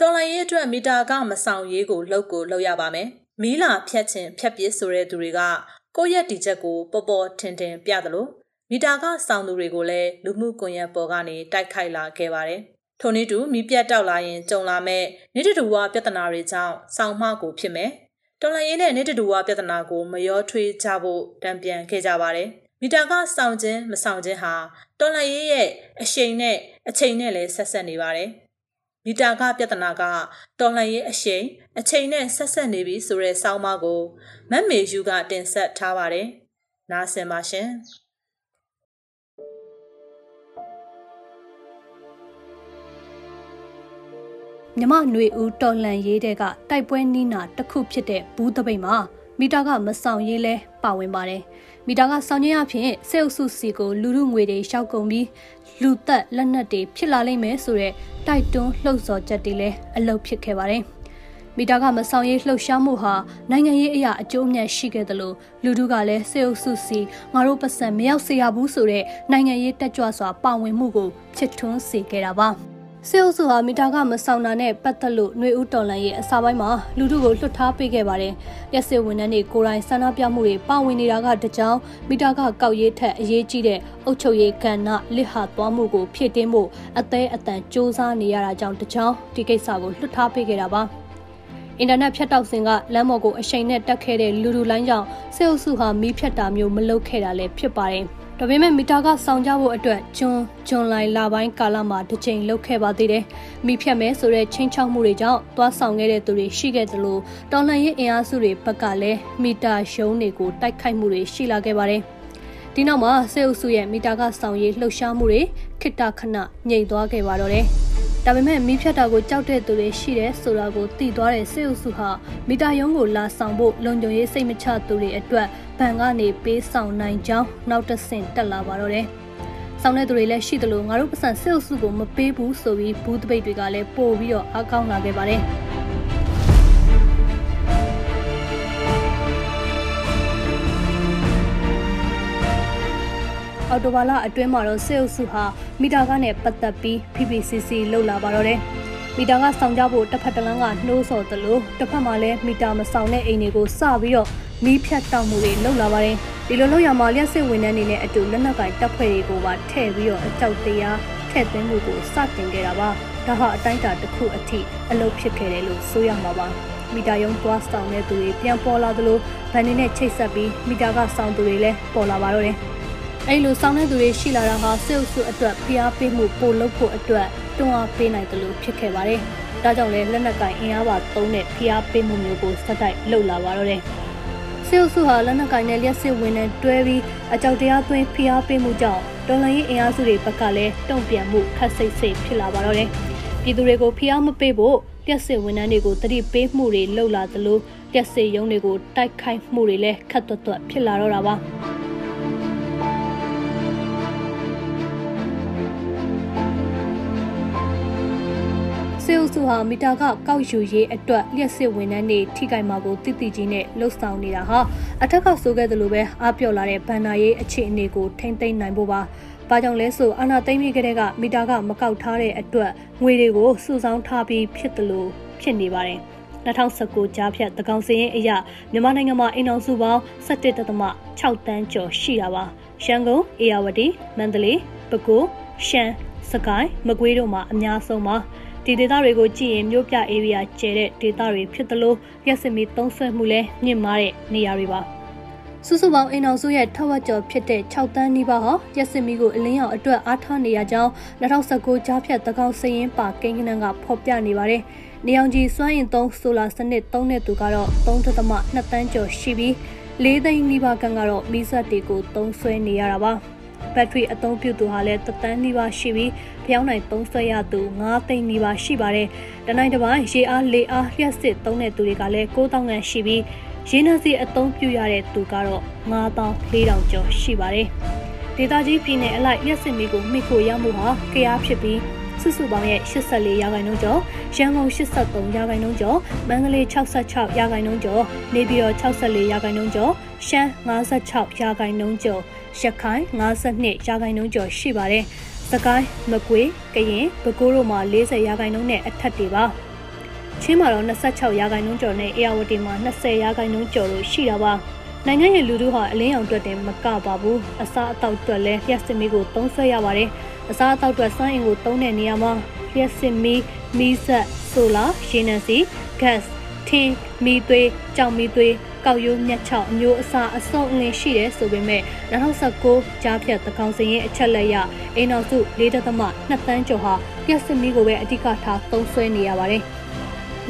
တော်လိုင်းရေးအတွက်မီတာကမဆောင်ရေးကိုလှုပ်ကိုလှုပ်ရပါမယ်။မီးလာဖြတ်ခြင်းဖြတ်ပစ်ဆိုတဲ့သူတွေကကိုယ့်ရဲ့ဒီချက်ကိုပေါ်ပေါ်ထင်ထင်ပြသလိုမီတာကဆောင်သူတွေကိုလည်းလူမှုကွန်ရက်ပေါ်ကနေတိုက်ခိုက်လာခဲ့ပါတယ်။ ထို့နည်းတူမီးပြတ်တောက်လာရင်ကြုံလာမဲ့နေတတူဝပြဿနာတွေကြောင့်ဆောင်းမကိုဖြစ်မယ်။တော်လန်ရေးနဲ့နေတတူဝပြဿနာကိုမရောထွေးကြဖို့တံပြန်ခဲ့ကြပါတယ်။မီတာကစောင့်ခြင်းမဆောင်ခြင်းဟာတော်လန်ရေးရဲ့အရှိန်နဲ့အချိန်နဲ့လည်းဆက်ဆက်နေပါတယ်။မီတာကပြဿနာကတော်လှန်ရေးအရှိန်အချိန်နဲ့ဆက်ဆက်နေပြီဆိုတဲ့စောင်းမကိုမတ်မေယူကတင်ဆက်ထားပါတယ်။နားဆင်ပါရှင်။ မြမຫນွေဦးတော်လန်ရေးတဲ့ကတိုက်ပွဲနီးနာတစ်ခုဖြစ်တဲ့ဘူးတပိတ်မှာမီတာကမဆောင်ရေးလဲပါဝင်ပါတယ်။မီတာကဆောင်ရင်းအဖြစ်စေအုပ်စုစီကိုလူလူငွေတွေရှောက်ကုန်ပြီးလူသက်လက်နက်တွေဖြစ်လာလိမ့်မယ်ဆိုတဲ့တိုက်တွန်းလှုပ်ဆော်ချက်တွေလည်းအလုပ်ဖြစ်ခဲ့ပါတယ်။မီတာကမဆောင်ရေးလှုပ်ရှားမှုဟာနိုင်ငံရေးအရာအကျိုးအမြတ်ရှိခဲ့တယ်လို့လူထုကလည်းစေအုပ်စုစီငါတို့ပတ်စံမရောက်စေရဘူးဆိုတဲ့နိုင်ငံရေးတက်ကြွစွာပါဝင်မှုကိုချစ်ထွန်းစေခဲ့တာပါ။ စေအုပ်စုဟာမီတာကမဆောင်တာနဲ့ပတ်သက်လို့ຫນွေဦးတော်လန်ရဲ့အစာပိုင်းမှာလူထုကိုလွှတ်ထားပေးခဲ့ပါတယ်။ရက်စစ်ဝန်ထမ်းတွေကိုယ်တိုင်ဆန္ဒပြမှုတွေပါဝင်နေတာကတကြောင်မီတာကကောက်ရေးထက်အရေးကြီးတဲ့အုပ်ချုပ်ရေးကဏ္ဍလစ်ဟာသွားမှုကိုဖြည့်တင်းဖို့အသေးအတန်စ조사နေရတာကြောင့်တကြောင်ဒီကိစ္စကိုလွှတ်ထားပေးခဲ့တာပါ။အင်တာနက်ဖြတ်တောက်စဉ်ကလမ်းပေါ်ကိုအရှိန်နဲ့တက်ခဲ့တဲ့လူလူလိုင်းကြောင့်စေအုပ်စုဟာမီးဖြတ်တာမျိုးမလုပ်ခဲ့တာလည်းဖြစ်ပါတယ်။ ဒါပေမဲ့မီတာကစောင့်ကြဖို့အတွက်ဂျွန်ဂျွန်လိုင်လာပိုင်းကာလမှာတစ်ချိန်လှုပ်ခဲ့ပါသေးတယ်။မိဖြတ်မဲဆိုတဲ့ချင်းချောက်မှုတွေကြောင့်သွားဆောင်ခဲ့တဲ့သူတွေရှိခဲ့သလိုတော်လှန်ရေးအင်အားစုတွေဘက်ကလည်းမီတာရှုံးတွေကိုတိုက်ခိုက်မှုတွေရှိလာခဲ့ပါတယ်။ဒီနောက်မှာစေအုပ်စုရဲ့မီတာကဆောင်ရေးလှုပ်ရှားမှုတွေခိတခဏငြိမ်သွားခဲ့ပါတော့တယ်။ ဒါပေမဲ့မိဖြတ်တာကိုကြောက်တဲ့သူတွေရှိတယ်ဆိုတာကိုသိသွားတဲ့စေအုပ်စုဟာမီတာယုံကိုလာဆောင်ဖို့လုံခြုံရေးစိတ်မချသူတွေအတွက်ဘဏ်ကနေပေးဆောင်နိုင်ကြောင်းနောက်တစ်ဆင့်တက်လာပါတော့တယ်။ဆောင်တဲ့သူတွေလည်းရှိသလိုငါတို့ပတ်စံစစ်အုပ်စုကိုမပေးဘူးဆိုပြီးဘူးတပိတ်တွေကလည်းပို့ပြီးတော့အကောင်းလာခဲ့ပါတယ်။ အော်တိုဘာလအတွင်းမှာတော့စေအုပ်စုဟာမီတာကနဲ့ပတ်သက်ပြီး PPCC လှုပ်လာပါတော့တယ်။မီတာကဆောင်ကြဖို့တစ်ဖက်တစ်လမ်းကနှိုးဆော်သလိုတစ်ဖက်မှာလည်းမီတာမဆောင်တဲ့အိမ်တွေကိုစပြီးတော့မီးဖြတ်တောက်မှုတွေလုပ်လာပါတယ်ဒီလိုလုပ်ရမှာလျှက်စစ်ဝင်တဲ့အနေနဲ့အတူလက်နက်ကင်တပ်ဖွဲ့တွေကိုပါထည့်ပြီးတော့အကြောက်တရားထည့်သွင်းမှုကိုစတင်ခဲ့တာပါဒါဟာအတိုင်းအတာတစ်ခုအထိအလုပ်ဖြစ်ခဲ့တယ်လို့ဆိုရမှာပါမီတာယုံသွားဆောင်တဲ့သူတွေပြန်ပေါ်လာသလိုဗန်နေနဲ့ချိတ်ဆက်ပြီးမီတာကဆောင်သူတွေလည်းပေါ်လာပါတော့တယ် အဲ့လိုဆောင်တဲ့သူတွေရှိလာတာဟာစစ်အုပ်စုအတွက်ဖိအားပေးမှုပိုလုပ်ဖို့အတွက်တွန်းအားပေးနိုင်တယ်လို့ဖြစ်ခဲ့ပါတယ်။ဒါကြောင့်လည်းလက်နက်ကင်အင်အားပါသုံးတဲ့ဖိအားပေးမှုမျိုးကိုစက်တိုက်လှုပ်လာပါတော့တယ်။စစ်အုပ်စုဟာလက်နက်ကင်နဲ့လျှက်စစ်ဝင်နဲ့တွဲပြီးအကြောက်တရားသွင်းဖိအားပေးမှုကြောင့်တော်လှန်ရေးအင်အားစုတွေဘက်ကလည်းတုံ့ပြန်မှုခက်စိတ်စိတ်ဖြစ်လာပါတော့တယ်။ပြည်သူတွေကိုဖိအားမပေးဖို့လျှက်စစ်ဝန်ထမ်းတွေကိုတတိပေးမှုတွေလှုပ်လာသလိုလျှက်စစ်ရုံးတွေကိုတိုက်ခိုက်မှုတွေလည်းခက်သွက်သွက်ဖြစ်လာတော့တာပါ။ စေအုပ်စုဟာမီတာကကောက်ယူရေးအတွက်လျှက်စစ်ဝန်ထမ်းတွေထိခိုက်မှာကိုတိတိကြီးနဲ့လှုပ်ဆောင်နေတာဟာအထက်ကဆိုခဲ့သလိုပဲအားပြော့လာတဲ့ဗန်နာရေးအခြေအနေကိုထိမ့်သိမ်းနိုင်ဖို့ပါ။ဘာကြောင့်လဲဆိုအာနာသိမ့်ပြီးကတည်းကမီတာကမကောက်ထားတဲ့အတွက်ငွေတွေကိုစုဆောင်းထားပြီးဖြစ်တယ်လို့ဖြစ်နေပါတယ်။2019ကြားဖြတ်တကောင်စရင်အရမြန်မာနိုင်ငံမှာအိမ်အောင်စုပေါင်း17.6တန်းကျော်ရှိတာပါ။ရန်ကုန်၊အေရဝတီ၊မန္တလေး၊ပဲခူး၊ရှမ်း၊စကိုင်း၊မကွေးတို့မှာအများဆုံးပါ။ ဒီဒေသတွေကိုကြည့်ရင်မြို့ပြ area ကျဲတဲ့ဒေသတွေဖြစ်သလိုရက်စမီသုံးဆွဲမှုလည်းမြင့်မားတဲ့နေရာတွေပါစုစုပေါင်းအိမ်အောင်စုရဲ့ထက်ဝက်ကျော်ဖြစ်တဲ့6တန်းနီးပါးဟာရက်စမီကိုအလင်းရောင်အတွက်အားထားနေရကြောင်း2019ကြားဖြတ်တကောက်စရင်ပါကိန်းကနန်းကဖော်ပြနေပါတယ်။နေအောင်ကြီးစွမ်းအင်သုံးဆိုလာစနစ်သုံးတဲ့သူကတော့3.2တန်းကျော်ရှိပြီး၄သိန်းနီးပါးကန်ကတော့မီးစက်တွေကိုသုံးဆွဲနေရတာပါ။ ဘက်ထရီအသုံးပြုသူဟာလည်းတသန်းနီးပါးရှိပြီးဖျောင်းနိုင်သုံးဆွဲရသူ9သိန်းနီးပါးရှိပါတယ်။တနိုင်တစ်ပိုင်းရေအားလေအားလျှက်စစ်သုံးတဲ့သူတွေကလည်း9000ခန့်ရှိပြီးရေနံစီအသုံးပြုရတဲ့သူကတော့9400ကျော်ရှိပါတယ်။ဒေသကြီးပြည်နယ်အလိုက်ရက်စစ်မီကိုမိဖို့ရမှုဟာကြရားဖြစ်ပြီး စုစုပေါင်းရဲ့84ရာခိုင်နှုန်းကျော်ရန်ကုန်83ရာခိုင်နှုန်းကျော်မန္တလေး66ရာခိုင်နှုန်းကျော်နေပြည်တော်64ရာခိုင်နှုန်းကျော်ရှမ်း56ရာခိုင်နှုန်းကျော်ရခိုင်52ရာခိုင်နှုန်းကျော်ရှိပါတယ်။စကိုင်းမကွေးကရင်ပဲခူးတို့မှာ40ရာခိုင်နှုန်းနဲ့အထက်တွေပါ။ချင်းမှာတော့26ရာခိုင်နှုန်းကျော်နဲ့အေရဝတီမှာ20ရာခိုင်နှုန်းကျော်လို့ရှိတာပါ။နိုင်ငံရဲ့လူထုဟာအလင်းရောင်တွက်တင်မကပါဘူး။အစားအသောက်တွက်လဲလျှက်စစ်မီးကိုသုံးဆွဲရပါတယ်။ အစားအသောက်တွက်စွမ်းအင်ကိုသုံးတဲ့နေရာမှာလျှက်စစ်မီးမီးဆက်ဆိုလာရေနံစီ gas ထင်းမီးသွေးကြောင်မီးသွေးကောက်ရိုးမြက်ချောက်အမျိုးအစားအစုံအလင်ရှိတယ်ဆိုပေမဲ့2019ကြားဖြတ်တကောင်စင်ရဲ့အချက်လက်ရအိမ်တော်စု၄ .2 တန်းကျော်ဟာပြက်စမီကိုပဲအဓိကထားသုံးဆွဲနေရပါတယ်။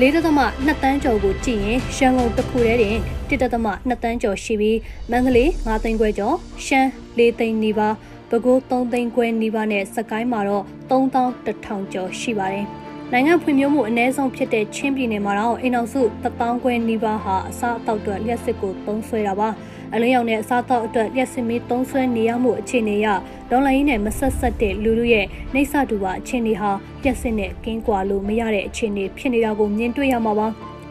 ၄ .2 တန်းကျော်ကိုကြည့်ရင်ရန်ကုန်တစ်ခုတည်းတင်1.2တန်းကျော်ရှိပြီးမန္တလေး9သိန်းခွဲကျော်ရှမ်း4သိန်းနီးပါး ပဲခူး3သိန်းခွဲနီးပါးနဲ့စကိုင်းမှာတော့3100ကျော်ရှိပါတယ်။နိုင်ငံဖွံ့ဖြိုးမှုအ ਨੇ ဆုံးဖြစ်တဲ့ချင်းပြည်နယ်မှာတော့အိမ်အောင်စု1000ခွဲနီးပါးဟာအစားအသောက်အတွက်လျှက်စစ်ကိုသုံးစွဲတာပါအလင်းရောင်နဲ့အစားအသောက်အတွက်လျှက်စစ်မီးသုံးစွဲနေရမှုအခြေအနေရဒေါ်လာရင်းနဲ့မဆက်ဆက်တဲ့လူလူရဲ့နှိမ့်ဆတူပါအခြေအနေဟာလျှက်စစ်နဲ့ကင်းကွာလို့မရတဲ့အခြေအနေဖြစ်နေတာကိုမြင်တွေ့ရမှာပါ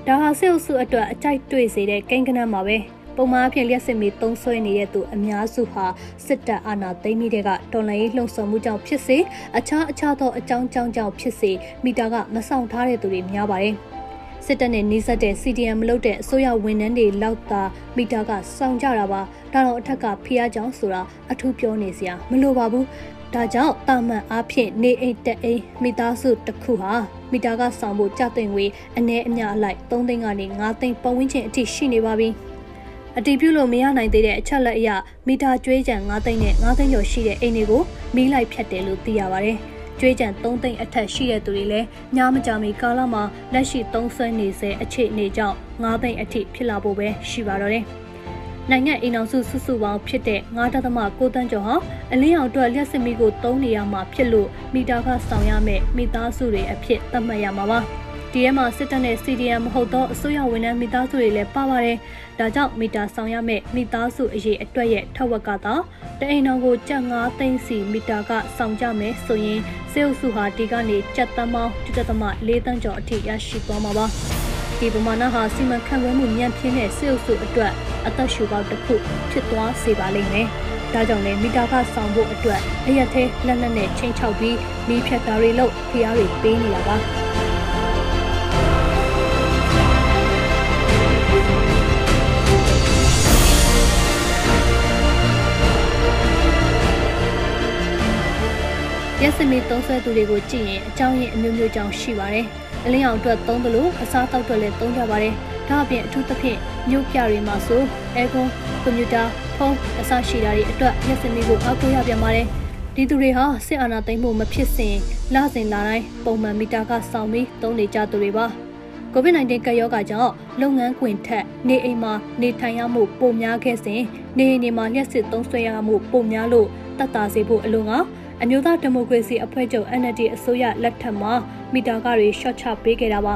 ဒါဟာစစ်အုပ်စုအတွက်အကြိုက်တွေ့စေတဲ့ကိန်းကနန်းမှာပဲ ပုံမှန်အဖြစ်လျှက်စစ်မီသုံးဆွဲနေတဲ့သူအများစုဟာစစ်တပ်အာဏာသိမ်းပြီးတဲ့ကတော်လှန်ရေးလှုံ့ဆော်မှုကြောင့်ဖြစ်စေအခြားအခြားသောအကြောင်းကြောင့်ကြောင့်ဖြစ်စေမိတာကမဆောင်ထားတဲ့သူတွေများပါတယ်စစ်တပ်နဲ့နှိစက်တဲ့ CDM မလုပ်တဲ့အစိုးရဝန်ထမ်းတွေလောက်သာမိတာကစောင့်ကြတာပါဒါတော့အထက်ကဖျားကြောင်ဆိုတာအထူးပြောနေစရာမလိုပါဘူးဒါကြောင့်တာမန်အားဖြင့်နေအိမ်တက်အိမ်မိသားစုတစ်ခုဟာမိတာကဆောင်ဖို့ကြတဲ့ငွေအနည်းအများအလိုက်3သိန်းကနေ5သိန်းပတ်ဝန်းကျင်အထိရှိနေပါပြီ။ အတီးပြုလို့မရနိုင်သေးတဲ့အချက်လက်အရမီတာကျွေးကြံ9သိန်းနဲ့9သိန်းကျော်ရှိတဲ့အိမ်တွေကိုမီးလိုက်ဖြတ်တယ်လို့သိရပါတယ်။ကျွေးကြံ3သိန်းအထက်ရှိတဲ့သူတွေလည်းညမကြမီကာလမှာလက်ရှိသုံးဆွဲနေစေအခြေအနေကြောင့်9သိန်းအထိဖြစ်လာဖို့ပဲရှိပါတော့တယ်။နိုင်ငံအိမ်အောင်စုစုစုပေါင်းဖြစ်တဲ့9.6တန်းကျော်ဟာအလင်းအောင်အတွက်လျှက်စစ်မီကိုသုံးနေရမှာဖြစ်လို့မီတာကဆောင်ရမယ့်မိသားစုတွေအဖြစ်သတ်မှတ်ရမှာပါ။ ဒီထဲမှာစစ်တပ်နဲ့ CDM မဟုတ်သောအစိုးရဝန်ထမ်းမိသားစုတွေလည်းပါပါတယ်။ဒါကြောင့်မီတာဆောင်ရမယ့်မိသားစုအရေးအတွက်ရဲ့ထက်ဝက်ကသာတအိမ်တော်ကိုကြက်9သိန်းစီမီတာကဆောင်ကြမယ်ဆိုရင်စေအုပ်စုဟာဒီကနေကြက်သမောင်း1.4တန်းကျော်အထိရရှိသွားမှာပါ။ဒီပမာဏဟာစီမံခန့်ခွဲမှုညံ့ဖျင်းတဲ့စေအုပ်စုအတွက်အသက်ရှူပေါက်တစ်ခုဖြစ်သွားစေပါလိမ့်မယ်။ဒါကြောင့်လည်းမီတာကဆောင်ဖို့အတွက်အရက်သေးလက်နက်နဲ့ချိန်ချောက်ပြီးမီးဖြတ်တာတွေလုပ်ဖျားတွေပေးနေတာပါ။ ရက်စမီသုံးဆွဲသူတွေကိုကြည့်ရင်အကြောင်းရင်းအမျိုးမျိုးကြောင့်ရှိပါတယ်။အလင်းအောင်အတွက်သုံးသလိုအစားတောက်အတွက်လည်းသုံးကြပါတယ်။ဒါအပြင်အထူးသဖြင့်မြို့ပြတွေမှာဆိုအဲကွန်ကွန်ပျူတာဖုန်းအစရှိတာတွေအတွက်ရက်စမီကိုအားကိုးရပြန်ပါတယ်။ဒီသူတွေဟာစစ်အာဏာသိမ်းမှုမဖြစ်စဉ်လစဉ်လာတိုင်းပုံမှန်မီတာကစောင့်ပြီးသုံးနေကြသူတွေပါ။ COVID-19 ကပ်ရောဂါကြောင့်လုပ်ငန်းခွင်ထက်နေအိမ်မှာနေထိုင်ရမှုပိုများခဲ့စဉ်နေအိမ်တွေမှာလျှက်စစ်သုံးဆွဲရမှုပိုများလို့တတ်တာစေဖို့အလို့က အမျိုးသားဒီမိုကရေစီအဖွဲ့ချုပ် NLD အစိုးရလက်ထက်မှာမီတာကတွေ short ချပေးခဲ့တာပါ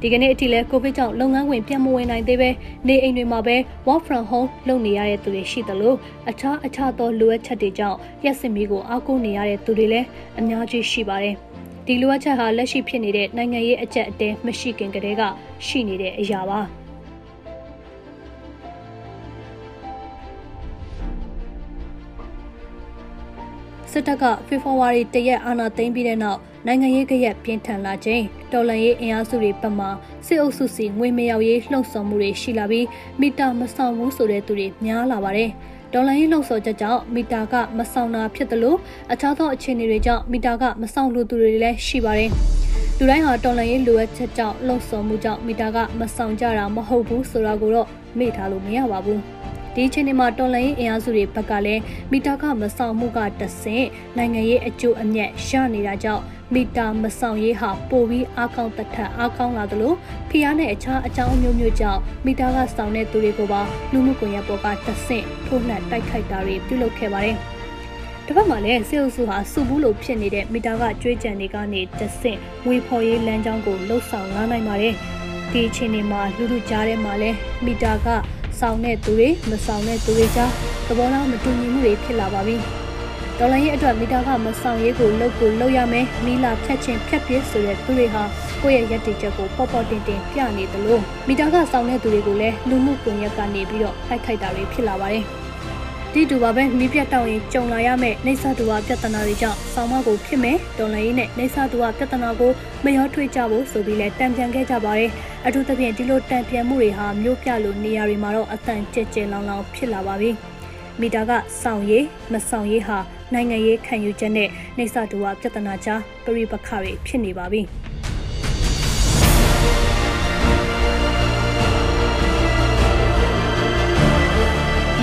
ဒီကနေ့အထိလဲကိုဗစ်ကြောင့်လုပ်ငန်းခွင်ပြန်မဝင်နိုင်သေးပဲနေအိမ်တွေမှာပဲ work from home လုပ်နေရတဲ့သူတွေရှိသလိုအခြားအခြားသောလိုအပ်ချက်တွေကြောင့်ရက်စင်မီကိုအားကိုးနေရတဲ့သူတွေလည်းအများကြီးရှိပါတယ်ဒီလိုအပ်ချက်ဟာလက်ရှိဖြစ်နေတဲ့နိုင်ငံရေးအကြက်အတဲမရှိခင်ကတည်းကရှိနေတဲ့အရာပါ။ စစ်တပ်ကဖေဖော်ဝါရီတရက်အာဏာသိမ်းပြီးတဲ့နောက်နိုင်ငံရေးကရက်ပြင်းထန်လာခြင်းတော်လှန်ရေးအင်အားစုတွေဘက်မှစစ်အုပ်စုစီငွေမရောက်ရေးလှုံ့ဆော်မှုတွေရှိလာပြီးမီတာမဆောင်ဘူးဆိုတဲ့သူတွေများလာပါတယ်။ဒေါ်လာရေးလှုံ့ဆော်ချက်ကြောင့်မီတာကမဆောင်တာဖြစ်တယ်လို့အခြားသောအခြေအနေတွေကြောင့်မီတာကမဆောင်လို့သူတွေလည်းရှိပါတယ်။လူတိုင်းဟာတော်လှန်ရေးလိုအပ်ချက်ကြောင့်လှုံ့ဆော်မှုကြောင့်မီတာကမဆောင်ကြတာမဟုတ်ဘူးဆိုတာကိုတော့မေ့ထားလို့မရပါဘူး။ ဒီအချိန်ဒီမှာတော်လှန်ရေးအင်အားစုတွေဘက်ကလည်းမီတာကမဆောင်မှုကတဆင့်နိုင်ငံရေးအကျိုးအမြတ်ရနေတာကြောင့်မီတာမဆောင်ရေးဟာပိုပြီးအားကောင်းတထက်အားကောင်းလာသလိုဖီးယားနဲ့အခြားအကြောင်းအမျိုးမျိုးကြောင့်မီတာကဆောင်တဲ့သူတွေကိုပါလူမှုကွန်ရက်ပေါ်ကတဆင့်ထိုးနှက်တိုက်ခိုက်တာတွေပြုလုပ်ခဲ့ပါတယ်။တစ်ဖက်မှာလည်းစေအုပ်စုဟာစုဘူးလို့ဖြစ်နေတဲ့မီတာကကြွေးကြံတွေကနေတဆင့်ဝေဖော်ရေးလမ်းကြောင်းကိုလှုပ်ဆောင်လာနိုင်ပါတယ်။ဒီအချိန်ဒီမှာလူလူကြားထဲမှာလည်းမီတာက ဆောင်တဲ့သူတွေမဆောင်တဲ့သူတွေကြားသဘောထားမတူညီမှုတွေဖြစ်လာပါပြီ။ဒေါ်လာရဲ့အတွက်မီတာကမဆောင်ရေးကိုလုပ်ကိုလုပ်ရမယ်။မီလာဖြတ်ချင်းဖြတ်ပြစ်ဆိုတဲ့သူတွေဟာကိုယ့်ရဲ့ရည်တည်ချက်ကိုပေါ်ပေါ်တင်တင်ပြနေတယ်လို့မီတာကဆောင်တဲ့သူတွေကိုလည်းလူမှုကွန်ရက်ကနေပြီးတော့ဖိုက်ခိုက်တာတွေဖြစ်လာပါတယ်။ ဒီတူပါပဲမိပြတ်တောက်ရင်ကြုံလာရမယ့်နေဆာတူဝပြဿနာတွေကြောင့်ဆောင်းမကိုဖြစ်မယ်တော်လိုင်းရေးနဲ့နေဆာတူဝပြဿနာကိုမရောထွေးကြဖို့ဆိုပြီးလဲတံပြန်ခဲ့ကြပါတယ်အထူးသဖြင့်ဒီလိုတံပြန်မှုတွေဟာမျိုးပြလိုနေရာတွေမှာတော့အတန်ကြဲကြဲလောင်လောင်ဖြစ်လာပါပြီမီတာကစောင့်ရေးမဆောင်ရေးဟာနိုင်ငံရေးခံယူချက်နဲ့နေဆာတူဝပြဿနာကြားပြိပခတွေဖြစ်နေပါပြီ။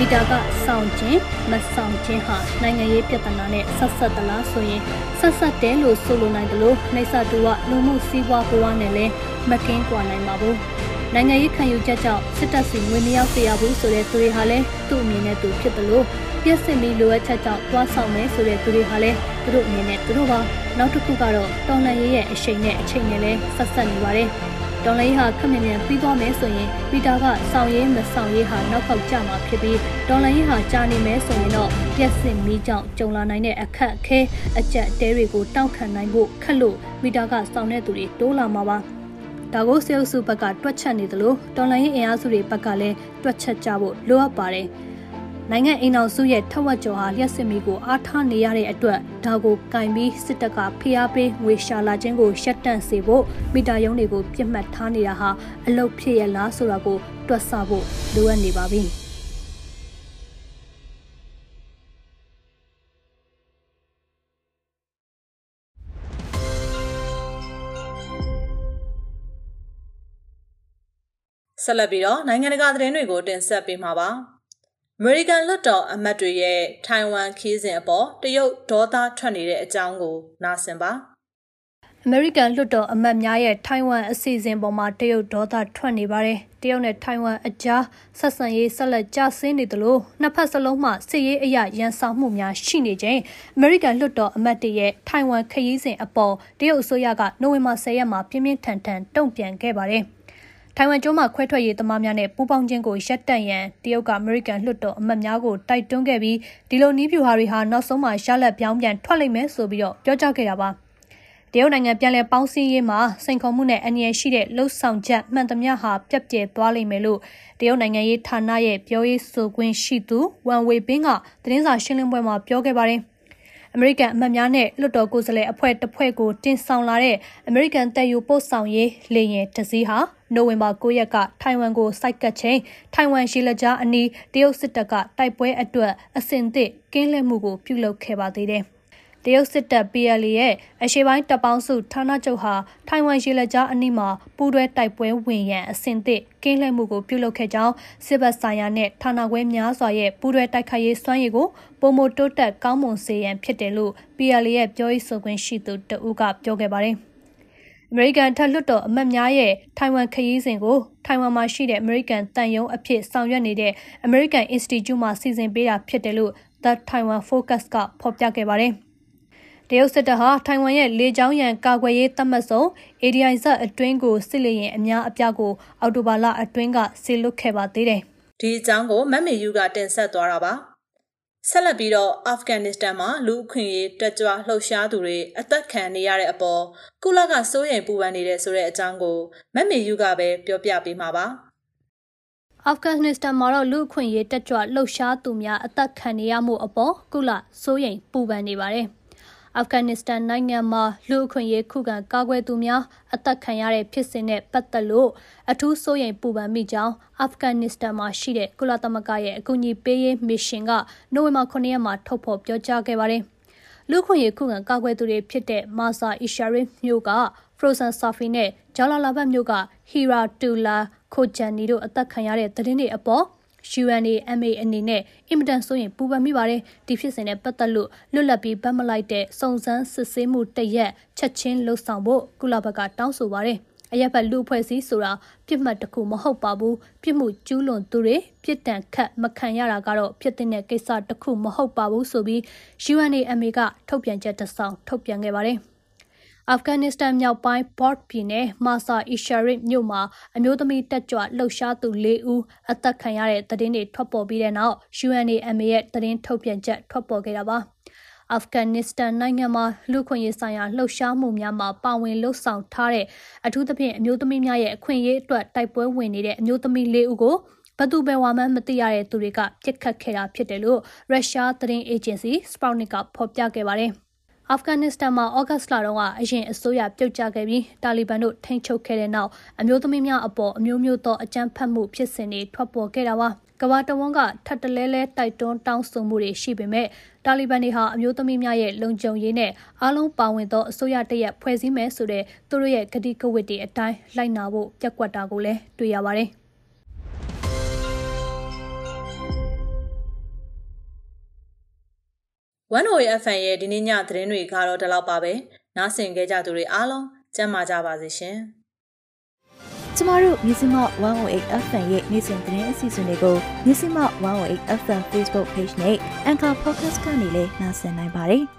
မီတာကစောင့်ခြင်းမဆောင်ခြင်းဟာနိုင်ငံရေးပြဿနာနဲ့ဆက်ဆက်သလားဆိုရင်ဆက်ဆက်တယ်လို့ဆိုလိုနိုင်တယ်လို့နှိစ္စတူကလူမှုစည်းဝါးဘဝနဲ့လည်းမကင်းကွာနိုင်ပါဘူးနိုင်ငံရေးခံယူချက်ကြောင့်စစ်တပ်စီငွေမရောက်စေရဘူးဆိုတဲ့သူတွေဟာလည်းသူ့အမြင်နဲ့သူဖြစ်တယ်လို့ပြည့်စင်ပြီးလိုအပ်ချက်ကြောင့်တွားဆောင်မယ်ဆိုတဲ့သူတွေဟာလည်းသူတို့အမြင်နဲ့သူတို့ပါနောက်တစ်ခုကတော့တော်လှန်ရေးရဲ့အရှိန်နဲ့အချိန်နဲ့လည်းဆက်ဆက်နေပါတယ် ဒေါ်လေးဟာခက်မြန်မြန်ပြီးသွားမယ်ဆိုရင်ပီတာကစောင်းရေးမဆောင်ရေးဟာနောက်ပေါက်ကျမှာဖြစ်ပြီးဒေါ်လေးဟာကြာနေမယ်ဆိုရင်တော့ပြက်စင်မီးကြောင့်ကြုံလာနိုင်တဲ့အခက်အခဲအကြက်တဲတွေကိုတောက်ခံနိုင်ဖို့ခက်လို့ပီတာကစောင်းတဲ့သူတွေတိုးလာမှာပါဒါကိုဆေးအုပ်စုဘက်ကတွက်ချက်နေသလိုတော်လိုင်းရေးအင်အားစုတွေဘက်ကလည်းတွက်ချက်ကြဖို့လိုအပ်ပါတယ်။ နိုင်ငံအိမ်အောင်စုရဲ့ထက်ဝက်ကျော်ဟာလျှက်စစ်မီကိုအားထားနေရတဲ့အတွက်ဒါကိုကင်ပြီးစစ်တပ်ကဖိအားပေးငွေရှာလာခြင်းကိုရှက်တန့်စေဖို့မိတာယုံတွေကိုပြစ်မှတ်ထားနေတာဟာအလုတ်ဖြစ်ရလားဆိုတာကိုတွက်ဆဖို့လိုအပ်နေပါပြီ။ဆက်လက်ပြီးတော့နိုင်ငံတကာသတင်းတွေကိုတင်ဆက်ပေးမှာပါ။ အမေရိကန်လွှတ်တော်အမတ်တွေရဲ့ထိုင်ဝမ်ခီးစဉ်အပေါ်တရုတ်ဒေါသထွက်နေတဲ့အကြောင်းကိုနားဆင်ပါအမေရိကန်လွှတ်တော်အမတ်များရဲ့ထိုင်ဝမ်အစီအစဉ်ပေါ်မှာတရုတ်ဒေါသထွက်နေပါတယ်။တရုတ်နဲ့ထိုင်ဝမ်အကြားဆက်ဆံရေးဆက်လက်ကျဆင်းနေသလိုနှစ်ဖက်စလုံးမှစစ်ရေးအရာရန်ဆောင်မှုများရှိနေခြင်းအမေရိကန်လွှတ်တော်အမတ်တွေရဲ့ထိုင်ဝမ်ခရီးစဉ်အပေါ်တရုတ်အစိုးရကနိုဝင်ဘာ10ရက်မှာပြင်းပြင်းထန်ထန်တုံ့ပြန်ခဲ့ပါတယ်။ ထိုင်ဝမ်ကျွန်းမှာခွဲထွက်ရေးသမားများနဲ့ပူးပေါင်းခြင်းကိုရပ်တန့်ရန်တရုတ်ကအမေရိကန်လွှတ်တော်အမတ်များကိုတိုက်တွန်းခဲ့ပြီးဒီလိုနည်းဗျူဟာတွေဟာနောက်ဆုံးမှာရလက်ပြောင်းပြန်ထွက်လိမ့်မယ်ဆိုပြီးတော့ပြောကြားခဲ့တာပါတရုတ်နိုင်ငံပြန်လည်ပေါင်းစည်းရေးမှာစိန်ခေါ်မှုနဲ့အန္တရာယ်ရှိတဲ့လှုပ်ဆောင်ချက်မှန်သမျှဟာပြက်ပြဲသွားလိမ့်မယ်လို့တရုတ်နိုင်ငံရေးဌာနရဲ့ပြောရေးဆိုခွင့်ရှိသူဝမ်ဝေပင်းကသတင်းစာရှင်းလင်းပွဲမှာပြောခဲ့ပါတယ်။အမေရိကန်အမတ်များနဲ့လွှတ်တော်ကိုယ်စားလှယ်အဖွဲ့တစ်ဖွဲ့ကိုတင်ဆောင်လာတဲ့အမေရိကန်တပ်ယူပို့ဆောင်ရေးလေယာဉ်တစ်စီးဟာ နိုဝင်ဘာ9ရက်ကထိုင်ဝမ်ကိုစိုက်ကတ်ချိန်ထိုင်ဝမ်ရှိလကြားအနီးတရုတ်စစ်တပ်ကတိုက်ပွဲအတွက်အစင်သစ်ကင်းလှည့်မှုကိုပြုလုပ်ခဲ့ပါသေးတယ်။တရုတ်စစ်တပ် PLA ရဲ့အရှေ့ပိုင်းတပ်ပေါင်းစုဌာနချုပ်ဟာထိုင်ဝမ်ရေလက်ကြားအနီးမှာပူးတွဲတိုက်ပွဲဝင်ရန်အဆင့်သစ်ကင်းလှည့်မှုကိုပြုလုပ်ခဲ့ကြောင်းစစ်ဘက်ဆိုင်ရာနဲ့ဌာနခွဲများစွာရဲ့ပူးတွဲတိုက်ခိုက်ရေးစွမ်းရည်ကိုပုံမတိုးတက်ကောင်းမွန်စေရန်ဖြစ်တယ်လို့ PLA ရဲ့ပြောရေးဆိုခွင့်ရှိသူတဦးကပြောခဲ့ပါတယ်။ အမေရိကန်ထက်လွှတ်တော်အမတ်များရဲ့ထိုင်ဝမ်ခရီးစဉ်ကိုထိုင်ဝမ်မှာရှိတဲ့အမေရိကန်တန်ယုံအဖြစ်ဆောင်ရွက်နေတဲ့ American Institute မှစီစဉ်ပေးတာဖြစ်တယ်လို့ The Taiwan Focus ကဖော်ပြခဲ့ပါတယ်။တရုတ်စစ်တပ်ဟာထိုင်ဝမ်ရဲ့လေကြောင်းရန်ကာကွယ်ရေးသတ်မှတ်ဆုံး ADI ဇက်အတွင်းကိုစစ်လေရင်အများအပြားကိုအော်တိုဘာလအတွင်းကဆေလွတ်ခဲ့ပါသေးတယ်။ဒီအကြောင်းကိုမက်မေယူကတင်ဆက်သွားတာပါ။ ဆက်လက်ပြီးတော့အာဖဂန်နစ္စတန်မှာလူအခွင့်အရေးတက်ကြွလှုပ်ရှားသူတွေအသက်ခံနေရတဲ့အပေါ်ကုလကစိုးရိမ်ပူပန်နေတဲ့ဆိုတဲ့အကြောင်းကိုမက်မေယူကပဲပြောပြပေးမှာပါအာဖဂန်နစ္စတန်မှာတော့လူအခွင့်အရေးတက်ကြွလှုပ်ရှားသူများအသက်ခံနေရမှုအပေါ်ကုလစိုးရိမ်ပူပန်နေပါတယ်။ အာဖဂန်နစ္စတန်နိုင်ငံမှာလူအခွင့်အရေးခုခံကာကွယ်သူများအသက်ခံရတဲ့ဖြစ်စဉ်နဲ့ပတ်သက်လို့အထူးစိုးရိမ်ပူပန်မိကြောင်းအာဖဂန်နစ္စတန်မှာရှိတဲ့ကုလသမဂ္ဂရဲ့အကူအညီပေးရေးမစ်ရှင်ကနိုဝင်ဘာ9ရက်မှာထုတ်ဖော်ပြောကြားခဲ့ပါတယ်။လူခွင့်ရေးခုခံကာကွယ်သူတွေဖြစ်တဲ့မာဆာအီရှာရစ်မျိုးက Frozen Safi နဲ့ဂျာလာလာဘတ်မျိုးက Hira Tula Khojani တို့အသက်ခံရတဲ့သတင်းတွေအပေါ် UNAMA အနေနဲ့အင်မတန်ဆိုရင်ပူပန်မိပါတယ်ဒီဖြစ်စဉ်နဲ့ပတ်သက်လို့လွတ်လပ်ပြီးဗတ်မလိုက်တဲ့စုံစမ်းစစ်ဆေးမှုတရက်ချက်ချင်းလှုပ်ဆောင်ဖို့ကုလဘက်ကတောင်းဆိုပါတယ်အရက်ဘက်လူဖွဲ့စည်းဆိုတာပြစ်မှတ်တစ်ခုမဟုတ်ပါဘူးပြစ်မှုကျူးလွန်သူတွေပြစ်ဒဏ်ခတ်မခံရတာကတော့ဖြစ်တဲ့ကိစ္စတစ်ခုမဟုတ်ပါဘူးဆိုပြီး UNAMA ကထုတ်ပြန်ချက်တစ်စောင်ထုတ်ပြန်ခဲ့ပါတယ် အာဖဂန်နစ္စတန်မြောက်ပိုင်းဘော့တ်ပြည်နယ်မာဆာအီရှာရစ်မြို့မှာအမျိုးသမီးတက်ကြွလှုပ်ရှားသူ၄ဦးအသက်ခံရတဲ့သတင်းတွေထွက်ပေါ်ပြီးတဲ့နောက် UNAMA ရဲ့သတင်းထုတ်ပြန်ချက်ထွက်ပေါ်ခဲ့တာပါ။အာဖဂန်နစ္စတန်နိုင်ငံမှာလူခွင့်ရေးဆိုင်ရာလှုပ်ရှားမှုများမှာပါဝင်လှုပ်ဆောင်ထားတဲ့အထူးသဖြင့်အမျိုးသမီးများရဲ့အခွင့်အရေးအတွက်တိုက်ပွဲဝင်နေတဲ့အမျိုးသမီး၄ဦးကိုဘသူပဲဝါမှန်းမသိရတဲ့သူတွေကပြစ်ခတ်ခဲ့တာဖြစ်တယ်လို့ရုရှားသတင်းအေဂျင်စီ Sputnik ကဖော်ပြခဲ့ပါတယ်။ အာဖဂန်နစ္စတန်မှာဩဂတ်စ်လတုန်းကအရင်အစိုးရပြုတ်ကျခဲ့ပြီးတာလီဘန်တို့ထိန်းချုပ်ခဲ့တဲ့နောက်အမျိုးသမီးများအပေါ်အမျိုးမျိုးသောအကြမ်းဖက်မှုဖြစ်စဉ်တွေထွက်ပေါ်ခဲ့တာပါကဘာတဝန်းကထပ်တလဲလဲတိုက်တွန်းတောင်းဆိုမှုတွေရှိပေမဲ့တာလီဘန်တွေဟာအမျိုးသမီးများရဲ့လုံခြုံရေးနဲ့အားလုံးပါဝင်သောအစိုးရတရက်ဖွဲ့စည်းမယ်ဆိုတဲ့သူတို့ရဲ့ကတိကဝတ်တွေအတိုင်းလိုက်နာဖို့ပြက်ကွက်တာကိုလည်းတွေ့ရပါတယ်။ 1OA FM ရဲ့ဒီနေ့ညသတင်းတွေကတော့ဒီလောက်ပါပဲနားဆင်ကြကြသူတွေအားလုံးကျမ်းမာကြပါစေရှင်ကျမတို့မြစီမ108 FM ရဲ့နေ့စဉ်သတင်းအစီအစဉ်တွေကိုမြစီမ108 FM Facebook Page နဲ့ Anchor Podcast ကနေလည်းနှာစင်နိုင်ပါတယ်။